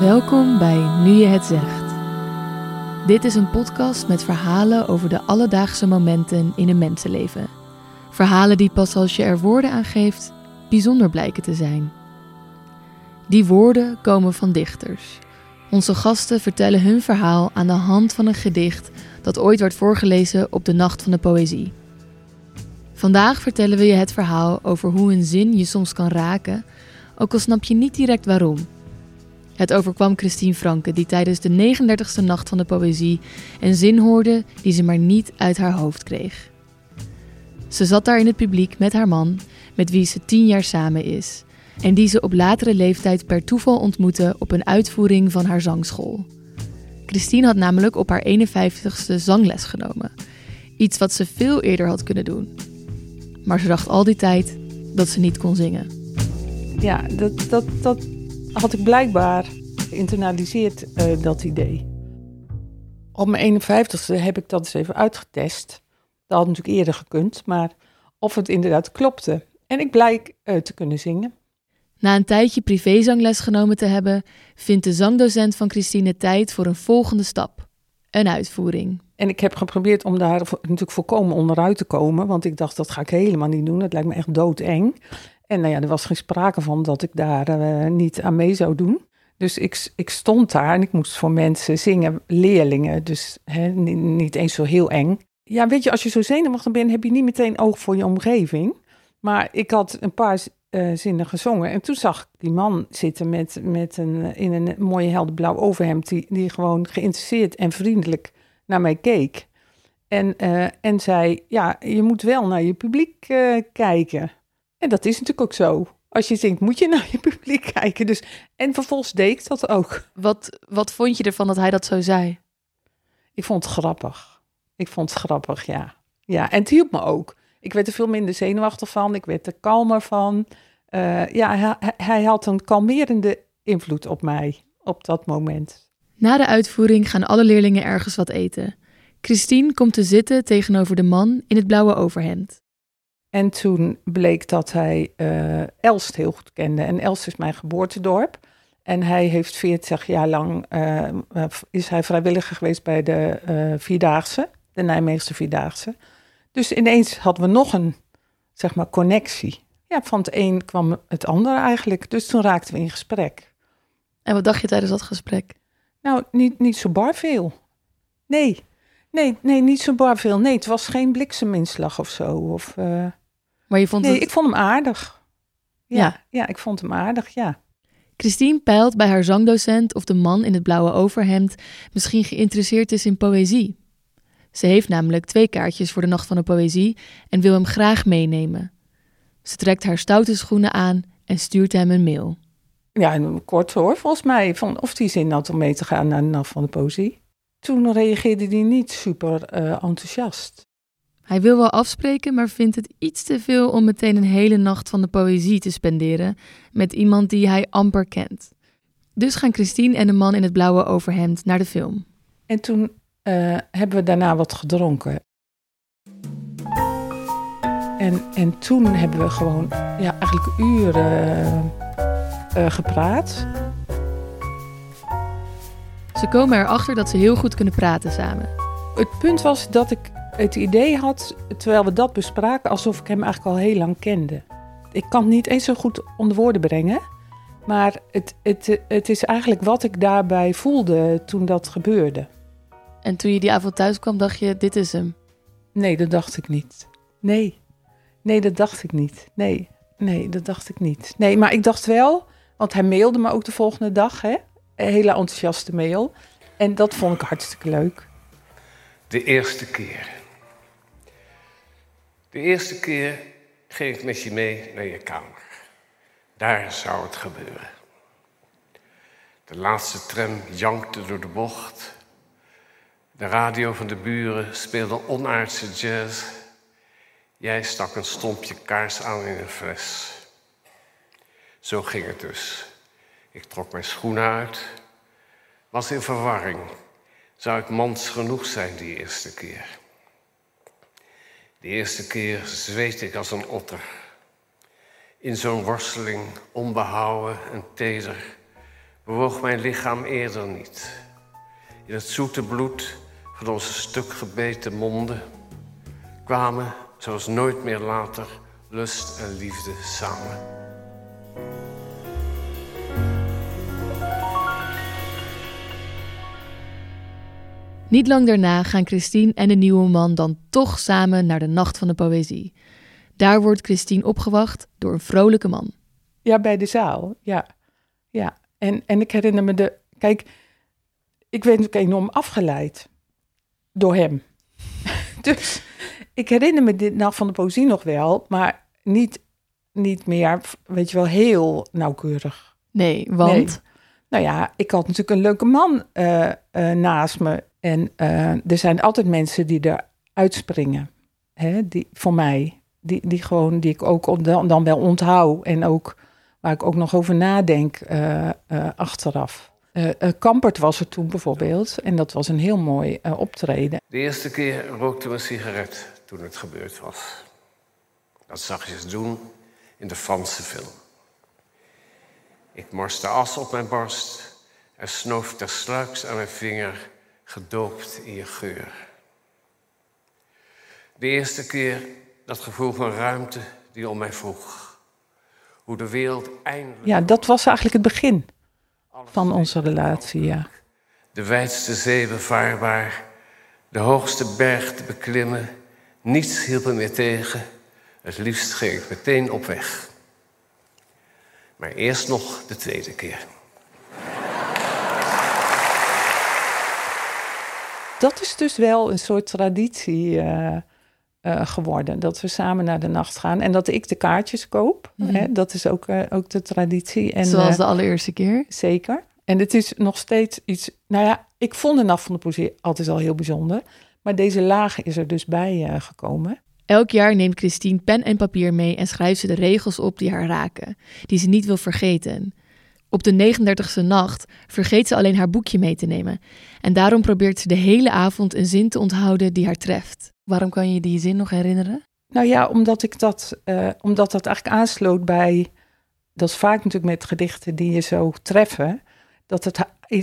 Welkom bij Nu je het zegt. Dit is een podcast met verhalen over de alledaagse momenten in een mensenleven. Verhalen die pas als je er woorden aan geeft, bijzonder blijken te zijn. Die woorden komen van dichters. Onze gasten vertellen hun verhaal aan de hand van een gedicht dat ooit werd voorgelezen op de Nacht van de Poëzie. Vandaag vertellen we je het verhaal over hoe een zin je soms kan raken, ook al snap je niet direct waarom. Het overkwam Christine Franke, die tijdens de 39e Nacht van de Poëzie een zin hoorde die ze maar niet uit haar hoofd kreeg. Ze zat daar in het publiek met haar man, met wie ze tien jaar samen is, en die ze op latere leeftijd per toeval ontmoette op een uitvoering van haar zangschool. Christine had namelijk op haar 51ste zangles genomen, iets wat ze veel eerder had kunnen doen. Maar ze dacht al die tijd dat ze niet kon zingen. Ja, dat, dat, dat had ik blijkbaar geïnternaliseerd, uh, dat idee. Op mijn 51ste heb ik dat eens even uitgetest. Dat had natuurlijk eerder gekund, maar of het inderdaad klopte. En ik blijk uh, te kunnen zingen. Na een tijdje privézangles genomen te hebben, vindt de zangdocent van Christine tijd voor een volgende stap: een uitvoering. En ik heb geprobeerd om daar natuurlijk volkomen onderuit te komen, want ik dacht dat ga ik helemaal niet doen. Het lijkt me echt doodeng. En nou ja, er was geen sprake van dat ik daar uh, niet aan mee zou doen. Dus ik, ik stond daar en ik moest voor mensen zingen, leerlingen. Dus hè, niet, eens zo heel eng. Ja, weet je, als je zo zenuwachtig bent, heb je niet meteen oog voor je omgeving. Maar ik had een paar uh, zinnen gezongen. En toen zag ik die man zitten met, met een, in een mooie helderblauw overhemd. Die, die gewoon geïnteresseerd en vriendelijk naar mij keek. En, en zei, ja, je moet wel naar je publiek kijken. En dat is natuurlijk ook zo. Als je zingt, moet je naar je publiek kijken. Dus, en vervolgens deed ik dat ook. Wat, wat vond je ervan dat hij dat zo zei? Ik vond het grappig. Ik vond het grappig, ja. Ja, en het hielp me ook. Ik werd er veel minder zenuwachtig van. Ik werd er kalmer van. Uh, ja, hij, hij had een kalmerende invloed op mij op dat moment. Na de uitvoering gaan alle leerlingen ergens wat eten. Christine komt te zitten tegenover de man in het blauwe overhemd. En toen bleek dat hij uh, Elst heel goed kende. En Elst is mijn geboortedorp. En hij heeft 40 jaar lang uh, is hij vrijwilliger geweest bij de uh, Vierdaagse, de Nijmeegse Vierdaagse. Dus ineens hadden we nog een, zeg maar, connectie. Ja, van het een kwam het ander eigenlijk. Dus toen raakten we in gesprek. En wat dacht je tijdens dat gesprek? Nou, niet, niet zo bar veel. Nee, nee, nee, niet zo bar veel. Nee, het was geen blikseminslag of zo. Of, uh... Maar je vond nee, het... ik vond hem aardig. Ja, ja, ja, ik vond hem aardig, ja. Christine peilt bij haar zangdocent of de man in het blauwe overhemd misschien geïnteresseerd is in poëzie. Ze heeft namelijk twee kaartjes voor de Nacht van de Poëzie en wil hem graag meenemen. Ze trekt haar stoute schoenen aan en stuurt hem een mail. Ja, kort hoor, volgens mij. Van of die zin had om mee te gaan naar de Nacht van de Poëzie. Toen reageerde hij niet super uh, enthousiast. Hij wil wel afspreken, maar vindt het iets te veel om meteen een hele nacht van de poëzie te spenderen met iemand die hij amper kent. Dus gaan Christine en de man in het blauwe overhemd naar de film. En toen uh, hebben we daarna wat gedronken. En, en toen hebben we gewoon ja, eigenlijk uren uh, gepraat. Ze komen erachter dat ze heel goed kunnen praten samen. Het punt was dat ik het idee had, terwijl we dat bespraken, alsof ik hem eigenlijk al heel lang kende. Ik kan het niet eens zo goed onder woorden brengen. Maar het, het, het is eigenlijk wat ik daarbij voelde toen dat gebeurde. En toen je die avond thuis kwam, dacht je, dit is hem? Nee, dat dacht ik niet. Nee, nee, dat dacht ik niet. Nee, nee, dat dacht ik niet. Nee, maar ik dacht wel, want hij mailde me ook de volgende dag, hè? Een hele enthousiaste mail. En dat vond ik hartstikke leuk. De eerste keer. De eerste keer ging ik met je mee naar je kamer. Daar zou het gebeuren. De laatste tram jankte door de bocht. De radio van de buren speelde onaardse jazz. Jij stak een stompje kaars aan in een fles. Zo ging het dus. Ik trok mijn schoenen uit, was in verwarring. Zou ik mans genoeg zijn die eerste keer? De eerste keer zweet ik als een otter. In zo'n worsteling, onbehouden en teder, bewoog mijn lichaam eerder niet. In het zoete bloed van onze stuk gebeten monden kwamen, zoals nooit meer later, lust en liefde samen. Niet lang daarna gaan Christine en de nieuwe man dan toch samen naar de Nacht van de Poëzie. Daar wordt Christine opgewacht door een vrolijke man. Ja, bij de zaal. Ja. ja. En, en ik herinner me de. Kijk, ik werd natuurlijk enorm afgeleid door hem. dus ik herinner me dit Nacht van de Poëzie nog wel, maar niet, niet meer, weet je wel, heel nauwkeurig. Nee, want? Nou ja, ik had natuurlijk een leuke man uh, uh, naast me. En uh, er zijn altijd mensen die er uitspringen. Hè, die, voor mij. Die, die gewoon, die ik ook dan, wel onthoud. En ook waar ik ook nog over nadenk achteraf. Kampert was er toen bijvoorbeeld. En dat was een heel mooi optreden. De eerste keer rookte we een sigaret toen het gebeurd was. Dat zag je doen in de Franse film. Ik morste as op mijn borst en snoof tersluiks aan mijn vinger, gedoopt in je geur. De eerste keer dat gevoel van ruimte die om mij vroeg. Hoe de wereld eindelijk. Ja, dat was eigenlijk het begin van onze relatie, ja. De wijdste zee bevaarbaar, de hoogste berg te beklimmen. Niets hielp me meer tegen. Het liefst ging ik meteen op weg. Maar eerst nog de tweede keer. Dat is dus wel een soort traditie uh, uh, geworden. Dat we samen naar de nacht gaan en dat ik de kaartjes koop. Mm. Hè, dat is ook, uh, ook de traditie. En, Zoals de allereerste keer? Zeker. En het is nog steeds iets. Nou ja, ik vond de Nacht van de Poesie altijd al heel bijzonder. Maar deze laag is er dus bij gekomen. Elk jaar neemt Christine pen en papier mee en schrijft ze de regels op die haar raken, die ze niet wil vergeten. Op de 39e nacht vergeet ze alleen haar boekje mee te nemen. En daarom probeert ze de hele avond een zin te onthouden die haar treft. Waarom kan je die zin nog herinneren? Nou ja, omdat, ik dat, uh, omdat dat eigenlijk aansloot bij. Dat is vaak natuurlijk met gedichten die je zo treffen. Dat het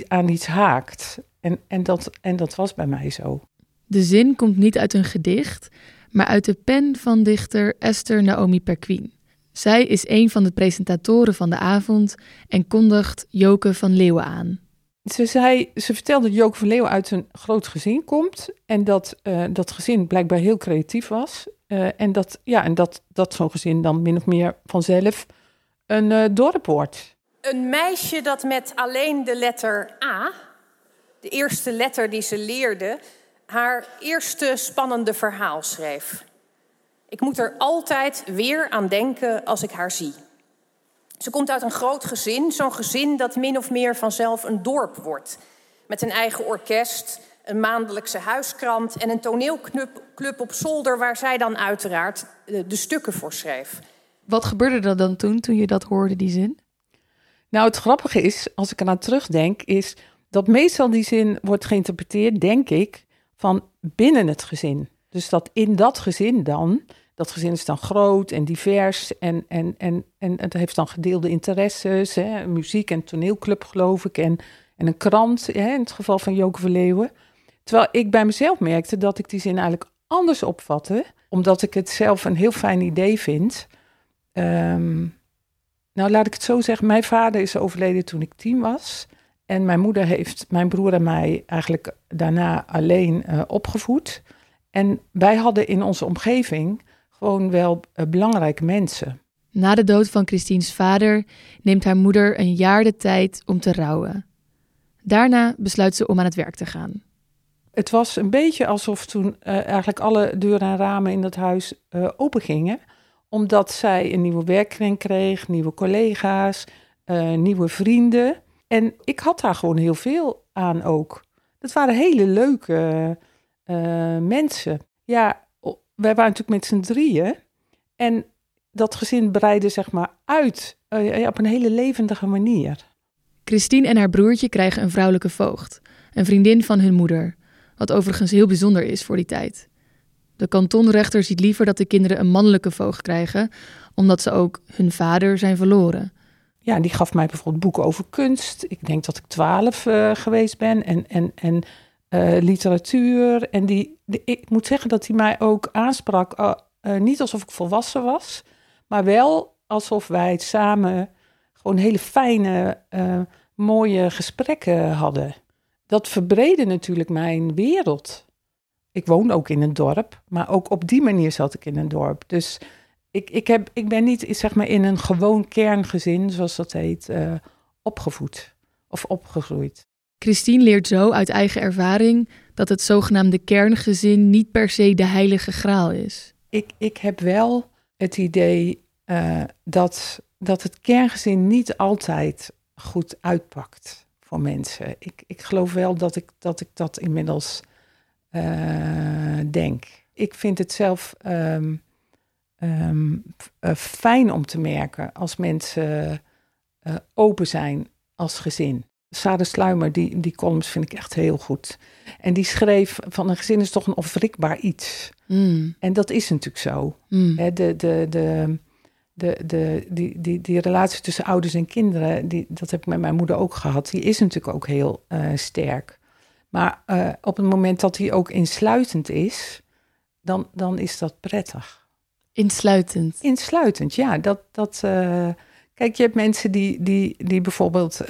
aan iets haakt. En, en, dat, en dat was bij mij zo. De zin komt niet uit een gedicht, maar uit de pen van dichter Esther Naomi Perquin. Zij is een van de presentatoren van de avond en kondigt Joke van Leeuwen aan. Ze, zei, ze vertelde dat Joke van Leeuwen uit een groot gezin komt en dat uh, dat gezin blijkbaar heel creatief was. Uh, en dat, ja, en dat, dat zo'n gezin dan min of meer vanzelf een uh, dorp wordt. Een meisje dat met alleen de letter A, de eerste letter die ze leerde, haar eerste spannende verhaal schreef. Ik moet er altijd weer aan denken als ik haar zie. Ze komt uit een groot gezin, zo'n gezin dat min of meer vanzelf een dorp wordt. Met een eigen orkest, een maandelijkse huiskrant en een toneelclub op zolder waar zij dan uiteraard de stukken voor schreef. Wat gebeurde er dan toen, toen je dat hoorde, die zin? Nou, het grappige is, als ik eraan terugdenk, is dat meestal die zin wordt geïnterpreteerd, denk ik, van binnen het gezin. Dus dat in dat gezin dan, dat gezin is dan groot en divers en, en, en, en het heeft dan gedeelde interesses, hè, muziek en toneelclub geloof ik, en, en een krant, hè, in het geval van Joke Verleeuwen. Terwijl ik bij mezelf merkte dat ik die zin eigenlijk anders opvatte, omdat ik het zelf een heel fijn idee vind. Um, nou, laat ik het zo zeggen, mijn vader is overleden toen ik tien was. En mijn moeder heeft mijn broer en mij eigenlijk daarna alleen uh, opgevoed. En wij hadden in onze omgeving gewoon wel uh, belangrijke mensen. Na de dood van Christine's vader neemt haar moeder een jaar de tijd om te rouwen. Daarna besluit ze om aan het werk te gaan. Het was een beetje alsof toen uh, eigenlijk alle deuren en ramen in dat huis uh, open gingen. Omdat zij een nieuwe werkkring kreeg, nieuwe collega's, nieuwe vrienden. En ik had daar gewoon heel veel aan ook. Dat waren hele leuke mensen. Ja, wij waren natuurlijk met z'n drieën. En dat gezin breidde zeg maar uit uh, op een hele levendige manier. Christine en haar broertje krijgen een vrouwelijke voogd. Een vriendin van hun moeder. Wat overigens heel bijzonder is voor die tijd. De kantonrechter ziet liever dat de kinderen een mannelijke voogd krijgen, omdat ze ook hun vader zijn verloren. ja, die gaf mij bijvoorbeeld boeken over kunst. Ik denk dat ik twaalf uh, geweest ben. En, en, en uh, literatuur. En die, ik moet zeggen dat hij mij ook aansprak. Uh, niet alsof ik volwassen was, maar wel alsof wij samen gewoon hele fijne, mooie gesprekken hadden. Dat verbreedde natuurlijk mijn wereld. Ik woon ook in een dorp, maar ook op die manier zat ik in een dorp. Dus ik, ik, heb, ik ben niet zeg maar, in een gewoon kerngezin, zoals dat heet, opgevoed of opgegroeid. Christine leert zo uit eigen ervaring dat het zogenaamde kerngezin niet per se de heilige graal is. Ik, ik heb wel het idee uh, dat, dat het kerngezin niet altijd goed uitpakt voor mensen. Ik, ik geloof wel dat ik dat, ik dat inmiddels uh, denk. Ik vind het zelf um, um, uh, fijn om te merken als mensen open zijn als gezin. Sade Sluimer, die, die columns vind ik echt heel goed. En die schreef van een gezin is toch een onwrikbaar iets. Mm. En dat is natuurlijk zo. Mm. de, de, de, de, de, die, die, die relatie tussen ouders en kinderen, die, dat heb ik met mijn moeder ook gehad, die is natuurlijk ook heel uh, sterk. Maar uh, op het moment dat die ook insluitend is, dan, dan is dat prettig. Insluitend. Insluitend, ja. Dat, dat, uh, kijk, je hebt mensen die, die, die bijvoorbeeld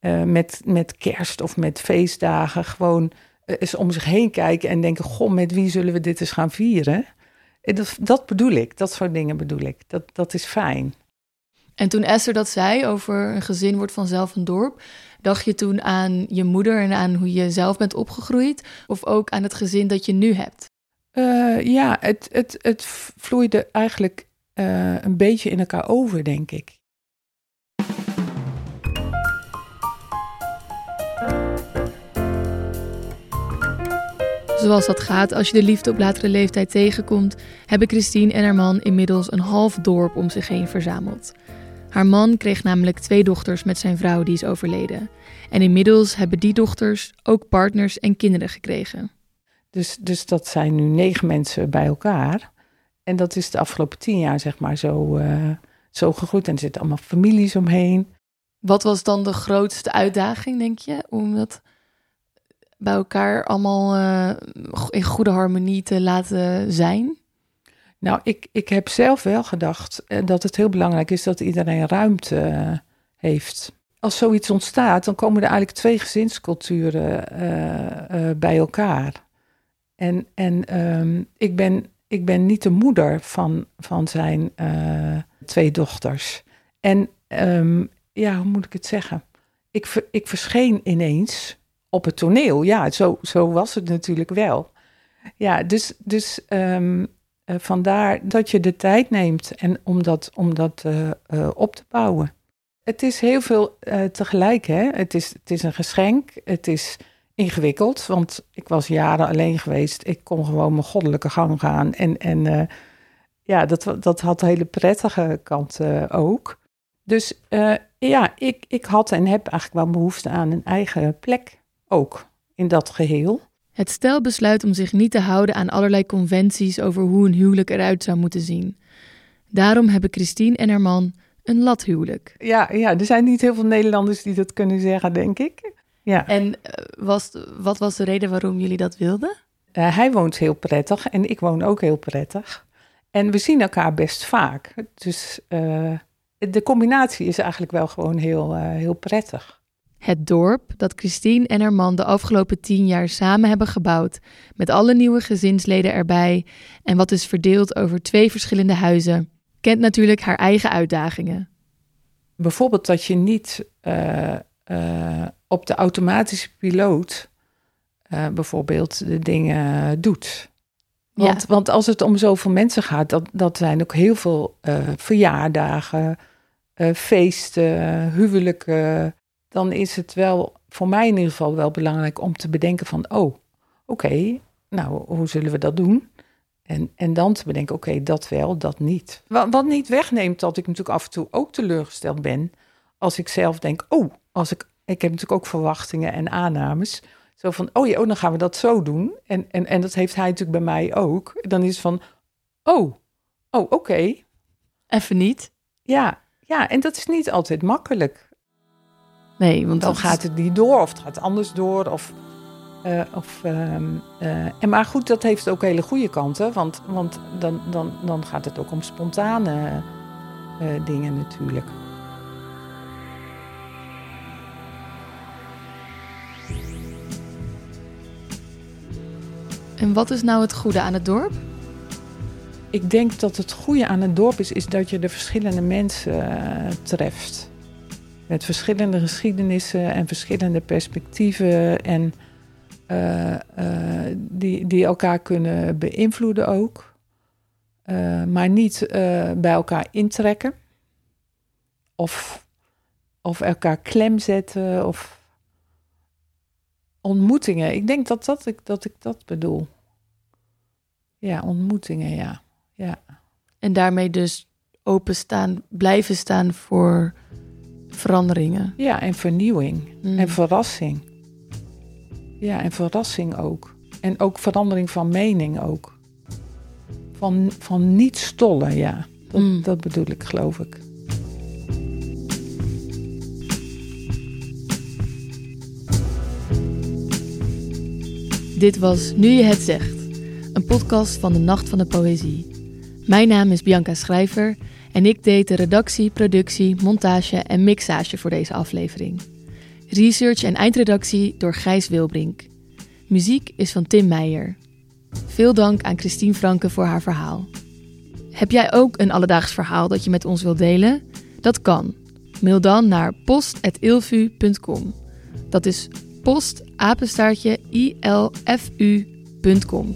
uh, met, met kerst of met feestdagen gewoon eens om zich heen kijken en denken: Goh, met wie zullen we dit eens gaan vieren? Dat, dat bedoel ik, dat soort dingen bedoel ik. Dat, dat is fijn. En toen Esther dat zei over een gezin wordt vanzelf een dorp, dacht je toen aan je moeder en aan hoe je zelf bent opgegroeid? Of ook aan het gezin dat je nu hebt? Uh, ja, het, het, het vloeide eigenlijk uh, een beetje in elkaar over, denk ik. Zoals dat gaat als je de liefde op latere leeftijd tegenkomt, hebben Christine en haar man inmiddels een half dorp om zich heen verzameld. Haar man kreeg namelijk twee dochters met zijn vrouw die is overleden. En inmiddels hebben die dochters ook partners en kinderen gekregen. Dus, dus dat zijn nu negen mensen bij elkaar. En dat is de afgelopen tien jaar, zeg maar, zo, uh, zo gegroeid. En er zitten allemaal families omheen. Wat was dan de grootste uitdaging, denk je? Om dat bij elkaar allemaal uh, in goede harmonie te laten zijn? Nou, ik, ik heb zelf wel gedacht eh, dat het heel belangrijk is dat iedereen ruimte heeft. Als zoiets ontstaat, dan komen er eigenlijk twee gezinsculturen bij elkaar. En, en um, ik, ben, ik ben niet de moeder van, van zijn twee dochters. En um, ja, hoe moet ik het zeggen? Ik, ver, ik verscheen ineens op het toneel. Ja, zo, zo was het natuurlijk wel. Ja, dus, dus um, uh, vandaar dat je de tijd neemt en om dat, om dat uh, uh, op te bouwen. Het is heel veel tegelijk. Hè? Het, is, het is een geschenk. Het is ingewikkeld, want ik was jaren alleen geweest. Ik kon gewoon mijn goddelijke gang gaan. En, en ja, dat, dat had hele prettige kanten ook. Dus ja, ik, ik had en heb eigenlijk wel behoefte aan een eigen plek ook in dat geheel. Het stel besluit om zich niet te houden aan allerlei conventies over hoe een huwelijk eruit zou moeten zien. Daarom hebben Christine en haar man een lathuwelijk. Ja, ja, er zijn niet heel veel Nederlanders die dat kunnen zeggen, denk ik. Ja. En eh, was, wat was de reden waarom jullie dat wilden? Uh, hij woont heel prettig en ik woon ook heel prettig. En we zien elkaar best vaak. Dus uh, de combinatie is eigenlijk wel gewoon heel, heel prettig. Het dorp dat Christine en haar man de afgelopen tien jaar samen hebben gebouwd, met alle nieuwe gezinsleden erbij en wat is verdeeld over twee verschillende huizen, kent natuurlijk haar eigen uitdagingen. Bijvoorbeeld dat je niet op de automatische piloot uh, bijvoorbeeld de dingen doet. Want, ja. want als het om zoveel mensen gaat, dat, dat zijn ook heel veel verjaardagen, feesten, huwelijken. Dan is het wel, voor mij in ieder geval wel belangrijk om te bedenken van, oh, oké, okay, nou, hoe zullen we dat doen? En, en dan te bedenken, oké, okay, dat wel, dat niet. Wat, wat niet wegneemt dat ik natuurlijk af en toe ook teleurgesteld ben als ik zelf denk, oh, als ik ik heb natuurlijk ook verwachtingen en aannames. Zo van, oh ja, oh, dan gaan we dat zo doen. En, en, en dat heeft hij natuurlijk bij mij ook. Dan is het van, oh, oh, oké. Okay. Even niet. Ja, Ja, en dat is niet altijd makkelijk. Nee, want Dan dat- gaat het niet door of het gaat anders door. Of, eh, of, ehm, eh, en maar goed, dat heeft ook hele goede kanten. Want, want dan, dan, dan gaat het ook om spontane eh, dingen natuurlijk. En wat is nou het goede aan het dorp? Ik denk dat het goede aan het dorp is, is dat je de verschillende mensen treft. Met verschillende geschiedenissen en verschillende perspectieven. En eh, eh, die, die elkaar kunnen beïnvloeden ook. Eh, maar niet bij elkaar intrekken. Of, of elkaar klem zetten. Of ontmoetingen. Ik denk dat, dat, ik, dat ik dat bedoel. Ja, ontmoetingen, ja. ja. En daarmee dus openstaan, blijven staan voor veranderingen. Ja, en vernieuwing. Mm. En verrassing. Ja, en verrassing ook. En ook verandering van mening ook. Van, van niet stollen, ja. Dat, Mm. dat bedoel ik, geloof ik. Dit was Nu je het zegt, een podcast van de Nacht van de Poëzie. Mijn naam is Bianca Schrijver en ik deed de redactie, productie, montage en mixage voor deze aflevering. Research en eindredactie door Gijs Wilbrink. Muziek is van Tim Meijer. Veel dank aan Christine Franke voor haar verhaal. Heb jij ook een alledaags verhaal dat je met ons wilt delen? Dat kan. Mail dan naar post.ilfu.com. Dat is post apenstaartje ilfu.com.